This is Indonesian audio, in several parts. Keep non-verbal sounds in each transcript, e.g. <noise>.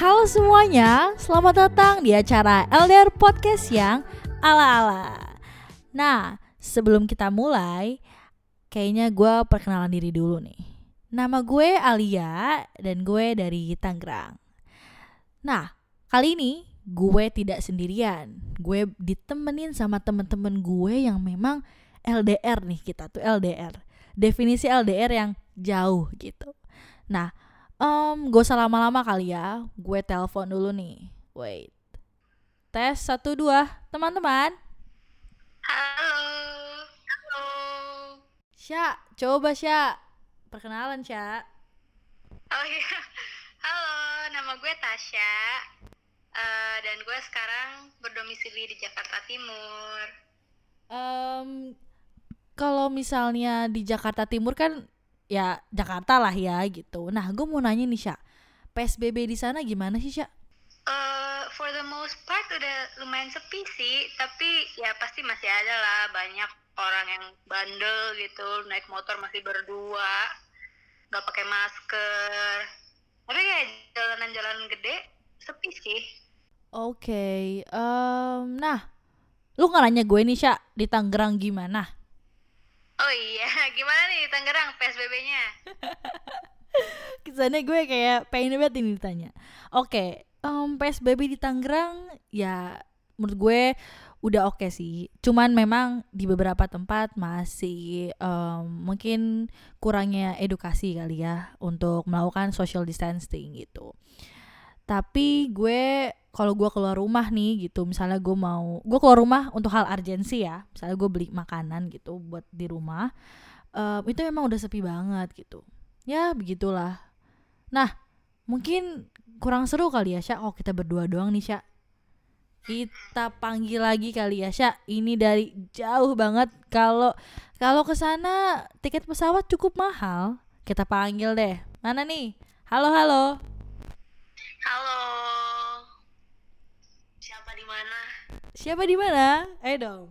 Halo semuanya, selamat datang di acara LDR Podcast yang ala-ala. Nah, sebelum kita mulai, kayaknya gue perkenalan diri dulu nih. Nama gue Alia dan gue dari Tangerang. Nah, kali ini gue tidak sendirian. Gue ditemenin sama temen-temen gue yang memang LDR nih kita tuh LDR. Definisi LDR yang jauh gitu. Nah, Um, gak usah lama-lama kali ya. Gue telepon dulu nih. Wait. Tes satu dua, teman-teman. Halo. Halo. Sya, coba Sya. Perkenalan Sya. Oh iya. Halo, nama gue Tasya. Uh, dan gue sekarang berdomisili di Jakarta Timur. Um, kalau misalnya di Jakarta Timur kan ya Jakarta lah ya gitu. Nah, gue mau nanya nih Sya, PSBB di sana gimana sih Sya? Uh, for the most part udah lumayan sepi sih, tapi ya pasti masih ada lah banyak orang yang bandel gitu, naik motor masih berdua, nggak pakai masker. Tapi kayak jalanan-jalanan gede sepi sih. Oke, okay. um, nah, lu nggak nanya gue nih Sya di Tangerang gimana? Oh iya, gimana nih Tangerang PSBB-nya? <laughs> Kesannya gue kayak pengen banget ini ditanya. Oke, okay, um, PSBB di Tangerang ya menurut gue udah oke okay sih. Cuman memang di beberapa tempat masih um, mungkin kurangnya edukasi kali ya untuk melakukan social distancing gitu. Tapi gue kalau gue keluar rumah nih gitu misalnya gue mau gue keluar rumah untuk hal urgensi ya misalnya gue beli makanan gitu buat di rumah um, itu emang udah sepi banget gitu. Ya begitulah. Nah mungkin kurang seru kali ya Sya oh kita berdua doang nih Sya. Kita panggil lagi kali ya Sya. Ini dari jauh banget. Kalau kalau ke sana tiket pesawat cukup mahal. Kita panggil deh. Mana nih? Halo halo. Halo. Mana? Siapa di mana? Ayo dong.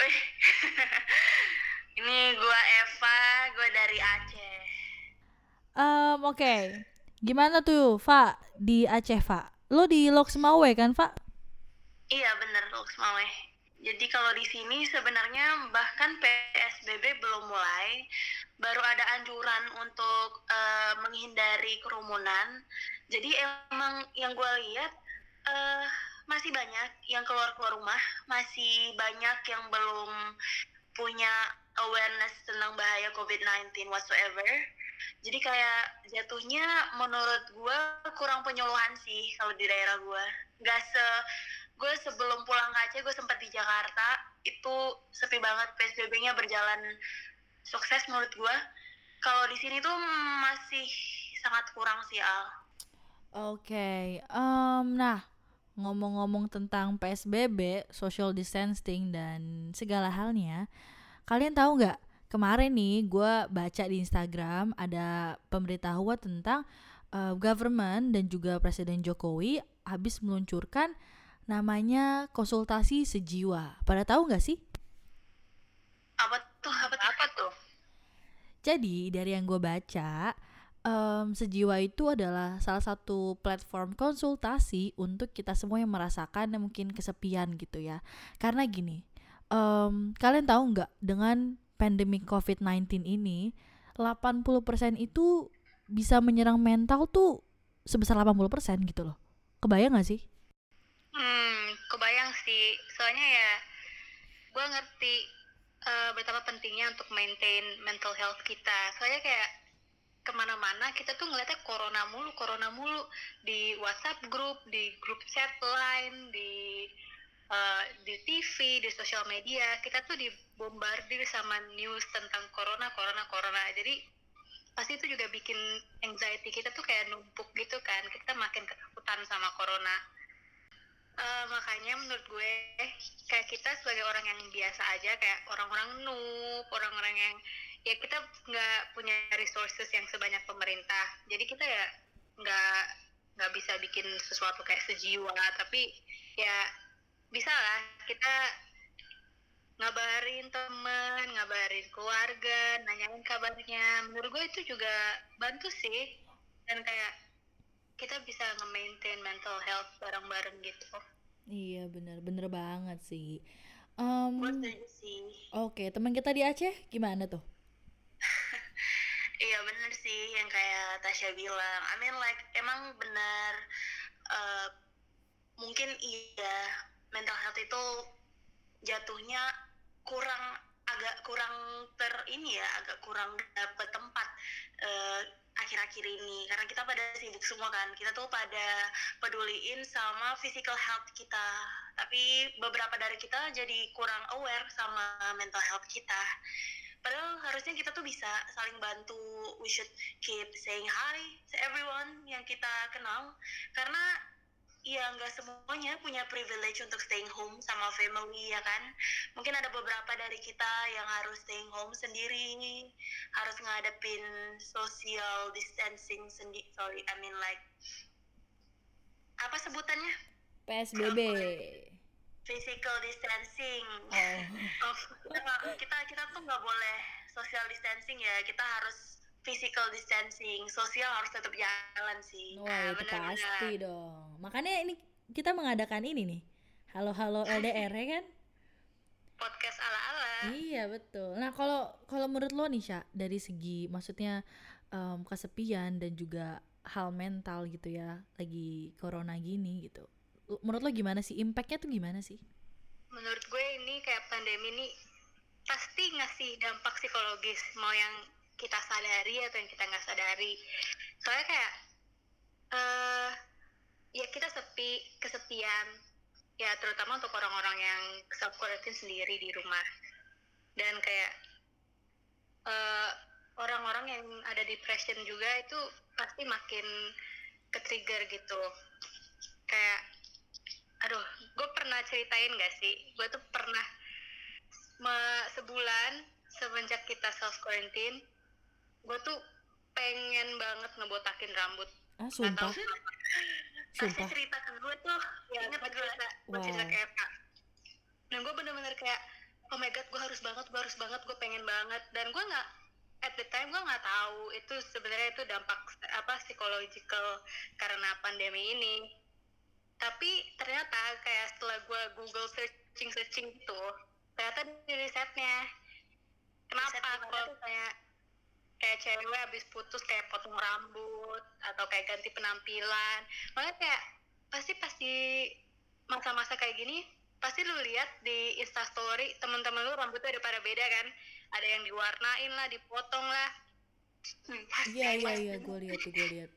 <laughs> Ini gua Eva, gua dari Aceh. Um, oke. Okay. Gimana tuh, Fa? Di Aceh, Fa? Lo di Loksmawe kan, Fa? Iya, bener Loksmawe. Jadi kalau di sini sebenarnya bahkan PSBB belum mulai, baru ada anjuran untuk uh, menghindari kerumunan. Jadi emang yang gue lihat uh, masih banyak yang keluar keluar rumah masih banyak yang belum punya awareness tentang bahaya COVID-19 whatsoever. Jadi kayak jatuhnya menurut gue kurang penyuluhan sih kalau di daerah gue gak se gue sebelum pulang ke Aceh gue sempat di Jakarta. Itu sepi banget PSBB-nya berjalan sukses menurut gue kalau di sini tuh masih sangat kurang sih Al. Oke, okay. um, nah ngomong-ngomong tentang PSBB, social distancing dan segala halnya, kalian tahu nggak? Kemarin nih gue baca di Instagram ada pemberitahuan tentang uh, government dan juga Presiden Jokowi habis meluncurkan namanya konsultasi sejiwa. Pada tahu nggak sih? Apa tuh? Apa tuh? Apa tuh? Jadi dari yang gue baca, um, sejiwa itu adalah salah satu platform konsultasi untuk kita semua yang merasakan mungkin kesepian gitu ya. Karena gini, um, kalian tahu nggak dengan pandemi COVID-19 ini 80% itu bisa menyerang mental tuh sebesar 80% gitu loh. Kebayang gak sih? Hmm, kebayang sih. Soalnya ya gue ngerti uh, betapa pentingnya untuk maintain mental health kita. Soalnya kayak ke mana-mana kita tuh ngeliatnya corona mulu corona mulu di WhatsApp grup di grup chat lain di uh, di TV di sosial media kita tuh dibombardir sama news tentang corona corona corona. Jadi pasti itu juga bikin anxiety kita tuh kayak numpuk gitu kan. Kita makin ketakutan sama corona. Uh, makanya menurut gue kayak kita sebagai orang yang biasa aja kayak orang-orang noob orang-orang yang ya kita nggak punya resources yang sebanyak pemerintah. Jadi kita ya nggak nggak bisa bikin sesuatu kayak sejiwa. Tapi ya bisa lah kita ngabarin temen, ngabarin keluarga, nanyain kabarnya. Menurut gue itu juga bantu sih. Dan kayak kita bisa bareng-bareng gitu. Iya bener. Bener banget sih. Um, sih. oke teman kita di Aceh gimana tuh? <laughs> Iya bener sih yang kayak Tasya bilang. I mean like emang bener uh, mungkin iya mental health itu jatuhnya kurang agak kurang ter ini ya agak kurang dapet tempat uh, akhir-akhir ini. Karena kita pada sibuk semua kan. Kita tuh pada peduliin sama physical health kita. Tapi beberapa dari kita jadi kurang aware sama mental health kita. Padahal harusnya kita tuh bisa saling bantu. We should keep saying hi to everyone yang kita kenal. Karena ya nggak semuanya punya privilege untuk staying home sama family ya kan? Mungkin ada beberapa dari kita yang harus staying home sendiri harus ngadepin social distancing sendiri sorry I mean like apa sebutannya? PSBB physical distancing. Oh. <laughs> oh, kita kita tuh nggak boleh social distancing ya. Kita harus physical distancing, sosial harus tetap jalan sih. Wah, nah, itu bener -bener. pasti dong. Makanya ini kita mengadakan ini nih. Halo-halo LDR <laughs> ya kan? Podcast ala-ala. Iya, betul. Nah, kalau kalau menurut lo nih, Sya, dari segi maksudnya um, kesepian dan juga hal mental gitu ya, lagi corona gini gitu. Menurut lo gimana sih? Impactnya tuh gimana sih? Menurut gue ini kayak pandemi ini pasti ngasih dampak psikologis mau yang kita sadari atau yang kita nggak sadari. Soalnya kayak uh, ya kita sepi kesepian. Ya terutama untuk orang-orang yang self quarantine sendiri di rumah. Dan kayak uh, orang-orang yang ada depression juga itu pasti makin ke trigger gitu. Kayak aduh gue pernah ceritain gak sih? Gue tuh pernah sebulan semenjak kita self quarantine gue tuh pengen banget ngebotakin rambut. Ah sumpah. <laughs> sumpah. cerita ke gue tuh ya, inget gue cerita. Gue wow. cerita ke Eva dan gue bener-bener kayak oh my god gue harus banget gue harus banget gue pengen banget. Dan gue nggak at the time gue nggak tahu itu sebenarnya itu dampak apa psikologikal karena pandemi ini. Tapi ternyata kayak setelah gue google searching searching itu ternyata di risetnya. Kenapa kalau kayak kayak cewek habis putus kayak potong rambut atau kayak ganti penampilan. Makanya kayak pasti pasti masa-masa kayak gini pasti lu lihat di instastory teman-teman lu rambutnya udah pada beda kan? Ada yang diwarnain lah dipotong lah. Iya iya iya gue lihat tuh gue lihat.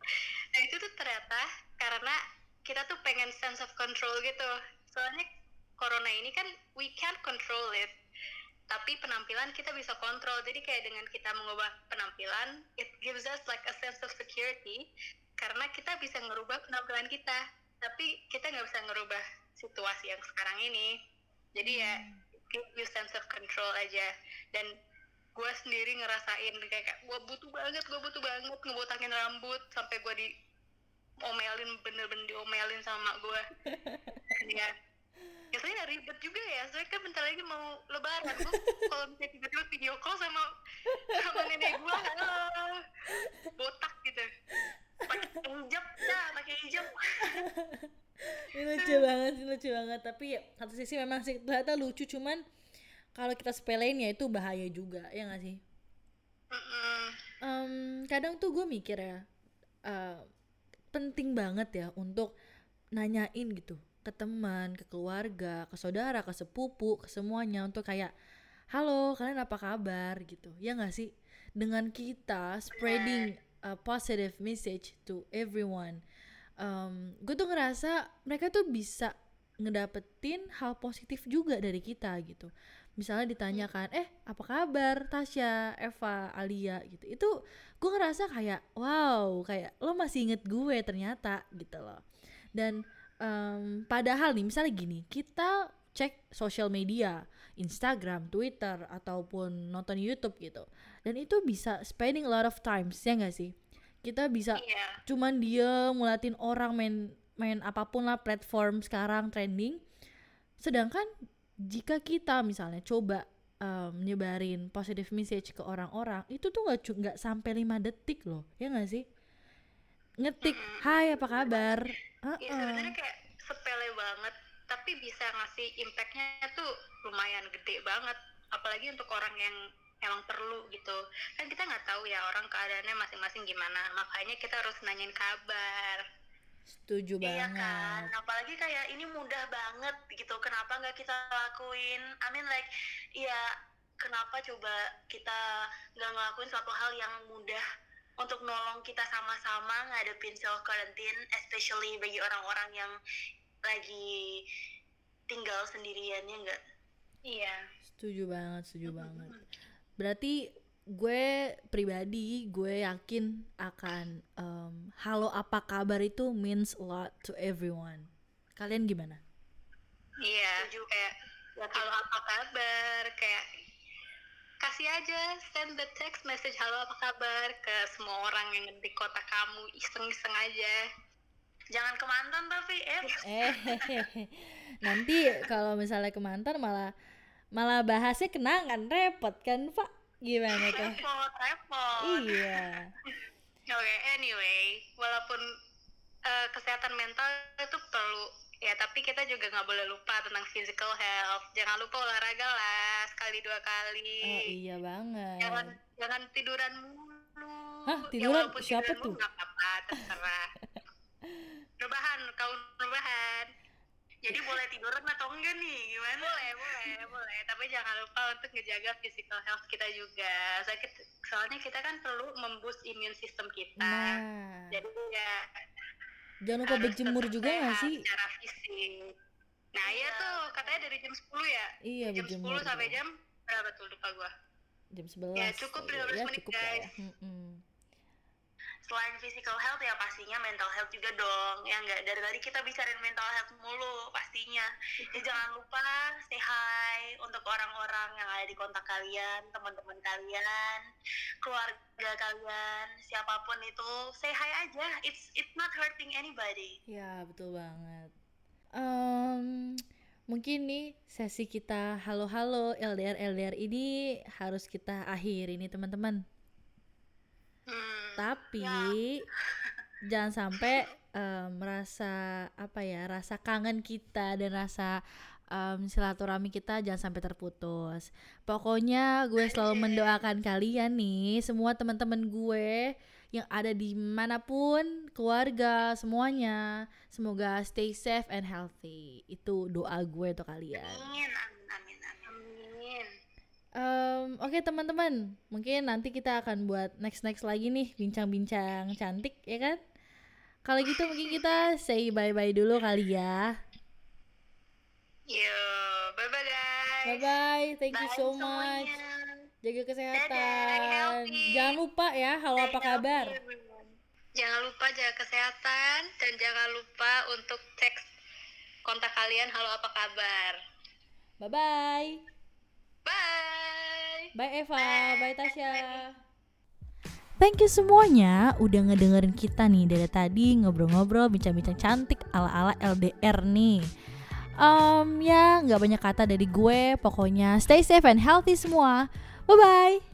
Nah itu tuh ternyata karena kita tuh pengen sense of control gitu. Soalnya corona ini kan we can't control it tapi penampilan kita bisa kontrol. Jadi kayak dengan kita mengubah penampilan it gives us like a sense of security. Karena kita bisa ngerubah penampilan kita. Tapi kita nggak bisa ngerubah situasi yang sekarang ini. Jadi ya give you sense of control aja. Dan gue sendiri ngerasain kayak gue butuh banget gue butuh banget ngebotakin rambut sampai gue di omelin bener-bener diomelin sama gue <laughs> ya ribet juga ya. Saya kan bentar lagi mau lebaran. Gue <laughs> kalau misalnya tiba-tiba video call sama sama nenek gue halo. Botak gitu. Pakai hijab. Ya pakai hijab. <laughs> Ini lucu banget sih lucu banget. Tapi ya, satu sisi memang sih ternyata lucu. Cuman kalau kita sepelein ya itu bahaya juga. Ya nggak sih? Um, kadang tuh gue mikir ya uh, penting banget ya untuk nanyain gitu ke teman, ke keluarga, ke saudara, ke sepupu, ke semuanya untuk kayak halo kalian apa kabar? gitu. Ya nggak sih? Dengan kita spreading a positive message to everyone. Um, gue tuh ngerasa mereka tuh bisa ngedapetin hal positif juga dari kita gitu. Misalnya ditanyakan eh apa kabar Tasya Eva Alia? gitu. Itu gue ngerasa kayak wow kayak lo masih inget gue ternyata gitu loh. Dan um, padahal nih misalnya gini kita cek sosial media Instagram Twitter ataupun nonton YouTube gitu. Dan itu bisa spending a lot of times ya gak sih? Kita bisa yeah. cuman dia ngeliatin orang main main apa pun lah platform sekarang trending. Sedangkan jika kita misalnya coba um, nyebarin positive message ke orang-orang itu tuh nggak nggak sampai lima detik loh ya nggak sih ngetik hai apa kabar uh -uh. ya sebenarnya kayak sepele banget tapi bisa ngasih impactnya tuh lumayan gede banget apalagi untuk orang yang emang perlu gitu kan kita nggak tahu ya orang keadaannya masing-masing gimana makanya kita harus nanyain kabar setuju Iya banget kan, apalagi kayak ini mudah banget gitu. Kenapa nggak kita lakuin? I mean like, ya kenapa coba kita nggak ngelakuin suatu hal yang mudah untuk nolong kita sama-sama ngadepin self quarantine, especially bagi orang-orang yang lagi tinggal sendiriannya nggak? iya. Setuju banget setuju banget. Berarti gue pribadi gue yakin akan em, halo apa kabar itu means a lot to everyone. Kalian gimana? Iya Setuju. kayak halo apa kabar kayak kasih aja send the text message halo apa kabar? ke semua orang yang di kota kamu. Iseng-iseng aja. Jangan ke mantan tapi, eh, eh <laughs> nanti kalau misalnya ke mantan malah malah bahasnya kenangan repot kan pak? Gimana tuh? Repot, repot. iya. <laughs> Oke, anyway, walaupun eh, kesehatan mental itu perlu ya, tapi kita juga nggak boleh lupa tentang physical health. Jangan lupa olahraga lah sekali dua kali. oh iya banget Jangan jangan tiduran mulu. Hah, Ya, tiduran? walaupun Siapa tiduran tuh? nggak apa-apa, terserah. <laughs> rebahan, kau rebahan. Jadi boleh tiduran atau enggak nih? Gimana? Boleh, boleh, boleh. Tapi jangan lupa untuk ngejaga physical health kita juga. Soalnya kita, soalnya kita kan perlu memboost immune system kita. nah Jadi ya jangan lupa berjemur juga sehat sih secara fisik. Nah, iya Iya, tuh katanya dari jam 10 ya. iya jam berjemur 10 sampai jam berapa tuh lupa gua. jam 11 Ya, cukup 15 ya menit, cukup ya guys. Mm-mm. Selain physical health ya pastinya mental health juga dong. Ya enggak dari tadi kita bicarain mental health mulu pastinya. Ya jangan lupa say hi untuk orang-orang yang ada di kontak kalian, teman-teman kalian, keluarga kalian, siapa pun itu say hi aja. It's it's not hurting anybody. Ya betul banget. Em, mungkin nih sesi kita halo-halo LDR LDR ini harus kita akhiri nih teman-teman. Tapi jangan sampai em, merasa apa ya rasa kangen kita dan rasa em, silaturahmi kita jangan sampai terputus. Pokoknya gue selalu mendoakan kalian nih semua teman-teman gue yang ada di mana pun keluarga semuanya semoga stay safe and healthy itu doa gue untuk kalian. Amin, amin. Oke teman-teman, mungkin nanti kita akan buat next next lagi nih bincang-bincang cantik ya kan? Kalau gitu mungkin kita say bye bye dulu kali ya. Yo, bye bye guys. Bye bye, thank you Bye so much. semuanya. Jaga Dadah, kesehatan. healthy. Jangan lupa ya, halo apa kabar? Jangan lupa jaga kesehatan dan jangan lupa untuk cek kontak kalian halo apa kabar. Bye bye. Bye. Bye Eva, bye Tasya. Thank you semuanya udah ngedengerin kita nih dari tadi ngobrol-ngobrol bincang-bincang cantik ala-ala LDR nih. Um, ya nggak banyak kata dari gue, pokoknya stay safe and healthy semua. Bye bye.